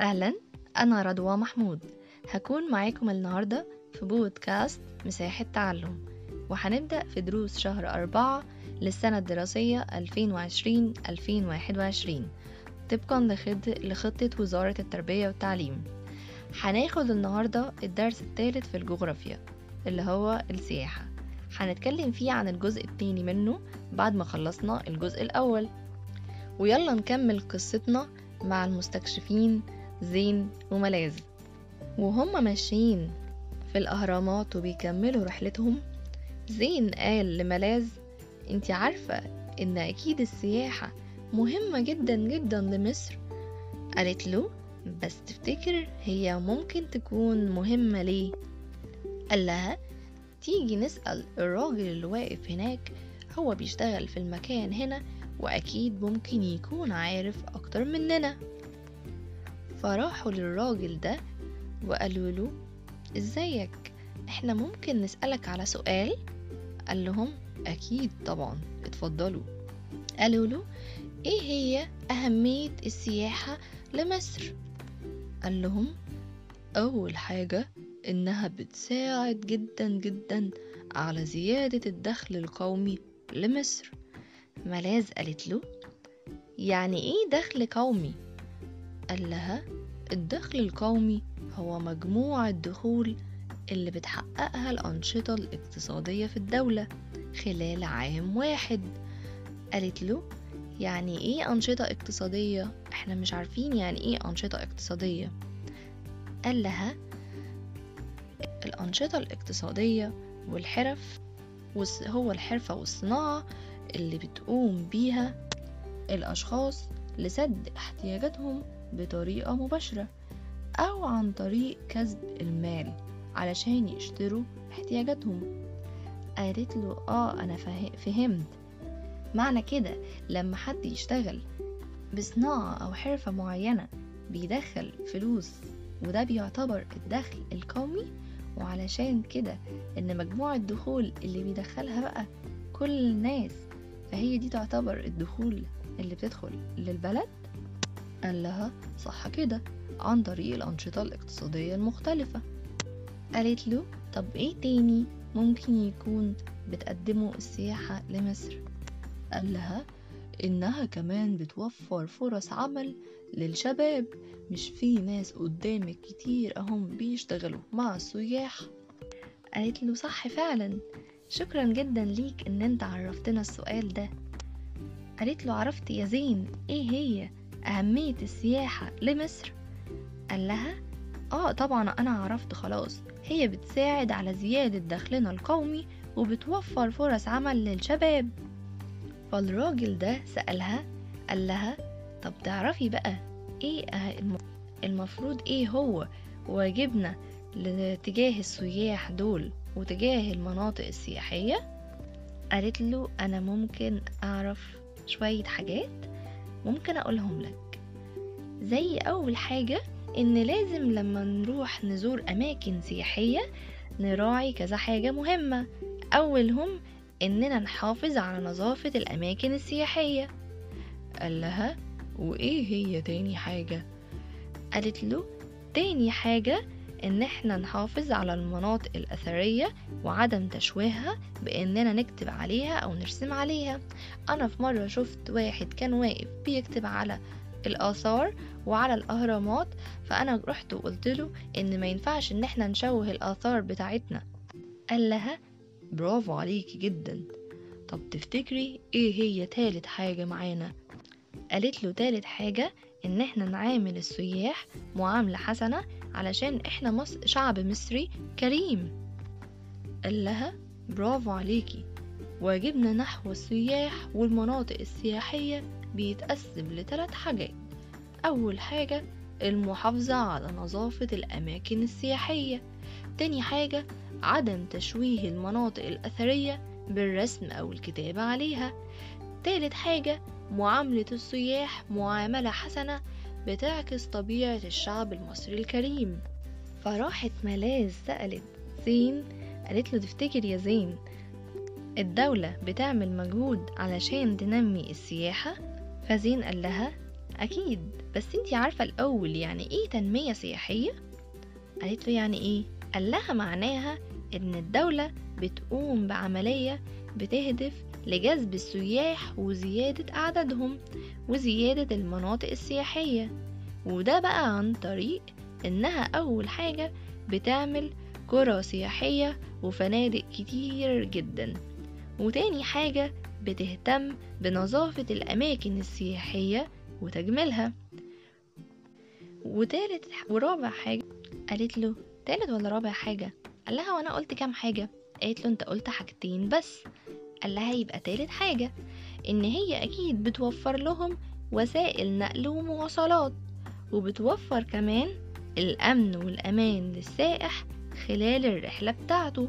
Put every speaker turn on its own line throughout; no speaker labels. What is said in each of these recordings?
أهلا أنا رضوى محمود. هكون معاكم النهاردة في بودكاست مساحة تعلم وهنبدأ في دروس شهر أربعة للسنة الدراسية 2020-2021 طبقا لخطة وزارة التربية والتعليم. هناخد النهاردة الدرس الثالث في الجغرافيا اللي هو السياحة. هنتكلم فيه عن الجزء التاني منه بعد ما خلصنا الجزء الأول. ويلا نكمل قصتنا مع المستكشفين زين وملاذ. وهم ماشيين في الأهرامات وبيكملوا رحلتهم. زين قال لملاذ أنت عارفة إن أكيد السياحة مهمة جدا جدا لمصر؟ قالت له بس تفتكر هي ممكن تكون مهمة ليه؟ قال لها تيجي نسأل الراجل اللي واقف هناك هو بيشتغل في المكان هنا وأكيد ممكن يكون عارف أكتر مننا. فراحوا للراجل ده وقالوا له إزيك؟ إحنا ممكن نسألك على سؤال؟ قال لهم أكيد طبعا اتفضلوا. قالوا له إيه هي أهمية السياحة لمصر؟ قال لهم أول حاجة إنها بتساعد جدا جدا على زيادة الدخل القومي لمصر. ملاذ قالت له يعني إيه دخل قومي؟ قال لها الدخل القومي هو مجموع الدخول اللي بتحققها الأنشطة الاقتصادية في الدولة خلال عام واحد. قالت له يعني إيه أنشطة اقتصادية؟ إحنا مش عارفين يعني إيه أنشطة اقتصادية. قال لها الأنشطة الاقتصادية والحرف هو الحرفة والصناعة اللي بتقوم بيها الأشخاص لسد احتياجاتهم بطريقة مباشرة أو عن طريق كسب المال علشان يشتروا احتياجاتهم. قالت له أنا فه- فهمت. معنى كده لما حد يشتغل بصناعة أو حرفة معينة بيدخل فلوس وده بيعتبر الدخل القومي. وعلشان كده إن مجموع الدخول اللي بيدخلها بقى كل الناس فهي دي تعتبر الدخول اللي بتدخل للبلد. قال لها صح كده عن طريق الأنشطة الاقتصادية المختلفة. قالت له طب إيه تاني ممكن يكون بتقدمه السياحة لمصر؟ قال لها إنها كمان بتوفر فرص عمل للشباب مش في ناس قدامك كتير أهم بيشتغلوا مع السياح قالت له صح فعلا شكرا جدا ليك إن أنت عرفتنا السؤال ده. قالت له عرفت يا زين إيه هي؟ أهمية السياحة لمصر. قال لها آه طبعا أنا عرفت خلاص هي بتساعد على زيادة دخلنا القومي وبتوفر فرص عمل للشباب. فالراجل ده سألها قال لها طب تعرفي بقى إيه أه- الم- المفروض إيه هو واجبنا لتجاه السياح دول وتجاه المناطق السياحية؟ قالت له أنا ممكن أعرف شوية حاجات؟ ممكن أقولهم لك. زي أول حاجة إن لازم لما نروح نزور أماكن سياحية نراعي كذا حاجة مهمة. أولهم إننا نحافظ على نظافة الأماكن السياحية. قال لها وإيه هي تاني حاجة؟ قالت له تاني حاجة إن إحنا نحافظ على المناطق الأثرية وعدم تشويهها بإننا نكتب عليها أو نرسم عليها. أنا في مرة شفت واحد كان واقف بيكتب على الآثار وعلى الأهرامات فأنا رحت وقلت له إن ما ينفعش إن إحنا نشوه الآثار بتاعتنا. قال لها برافو عليكي جدا. طب تفتكري إيه هي تالت حاجة معانا؟ قالت له تالت حاجة إن إحنا نعامل السياح معاملة حسنة علشان إحنا مصر شعب مصري كريم. قال لها برافو عليكي. واجبنا نحو السياح والمناطق السياحية بيتقسم لثلاث حاجات. أول حاجة المحافظة على نظافة الأماكن السياحية. تاني حاجة عدم تشويه المناطق الأثرية بالرسم أو الكتابة عليها. تالت حاجة معاملة السياح معاملة حسنة بتعكس طبيعة الشعب المصري الكريم فراحت ملاذ سألت زين قالت له تفتكر يا زين الدولة بتعمل مجهود علشان تنمي السياحة فزين قال لها أكيد بس انتي عارفة الأول يعني إيه تنمية سياحية؟ قالت له يعني إيه؟ قال لها معناها إن الدولة بتقوم بعملية بتهدف لجذب السياح وزيادة أعدادهم وزيادة المناطق السياحية. وده بقى عن طريق إنها أول حاجة بتعمل قرى سياحية وفنادق كتير جدا. وتاني حاجة بتهتم بنظافة الأماكن السياحية وتجميلها. وتالت ورابع حاجة قالت له تالت ولا رابع حاجة؟ قال لها وأنا قلت كام حاجة؟ قالت له أنت قلت حاجتين بس. قال لها يبقى تالت حاجة إن هي أكيد بتوفر لهم وسائل نقل ومواصلات وبتوفر كمان الأمن والأمان للسائح خلال الرحلة بتاعته.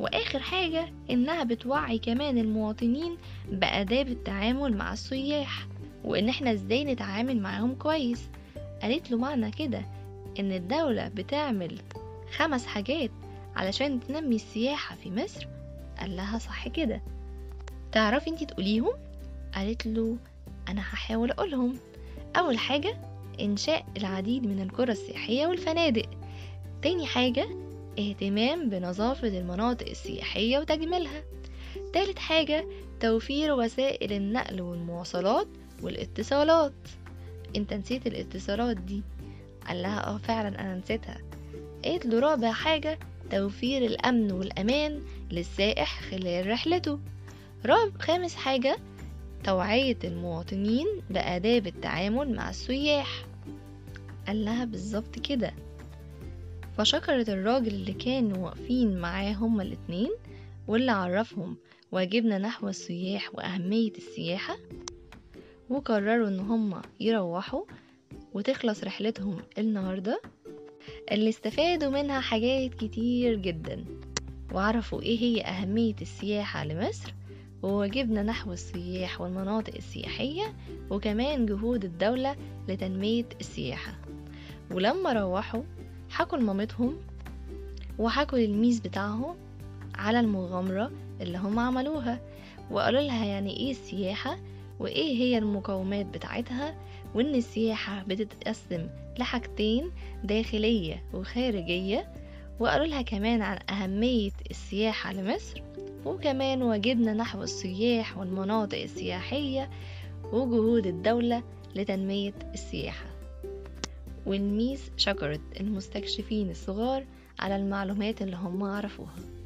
وآخر حاجة إنها بتوعي كمان المواطنين بآداب التعامل مع السياح وإن إحنا إزاي نتعامل معاهم كويس. قالت له معنى كده إن الدولة بتعمل خمس حاجات علشان تنمي السياحة في مصر؟ قال لها صح كده. تعرفي انتي تقوليهم؟ قالت له أنا هحاول أقولهم. أول حاجة إنشاء العديد من القرى السياحية والفنادق. تاني حاجة اهتمام بنظافة المناطق السياحية وتجميلها. تالت حاجة توفير وسائل النقل والمواصلات والاتصالات. أنت نسيت الاتصالات دي. قال لها آه فعلا أنا نسيتها. قالت له رابع حاجة توفير الأمن والأمان للسائح خلال رحلته. رابع خامس حاجة توعية المواطنين بآداب التعامل مع السياح. قال لها بالظبط كده. فشكرت الراجل اللي كانوا واقفين معاه هما الاتنين واللي عرفهم واجبنا نحو السياح وأهمية السياحة وقرروا إن هما يروحوا وتخلص رحلتهم النهاردة اللي استفادوا منها حاجات كتير جدا وعرفوا إيه هي أهمية السياحة لمصر وواجبنا نحو السياح والمناطق السياحية وكمان جهود الدولة لتنمية السياحة. ولما روحوا حكوا لمامتهم وحكوا للميس بتاعهم على المغامرة اللي هم عملوها وقالوا لها يعني إيه السياحة وإيه هي المقومات بتاعتها وإن السياحة بتتقسم لحاجتين داخلية وخارجية. وقالوا لها كمان عن أهمية السياحة لمصر وكمان واجبنا نحو السياح والمناطق السياحية وجهود الدولة لتنمية السياحة. والميس شكرت المستكشفين الصغار على المعلومات اللي هم عرفوها.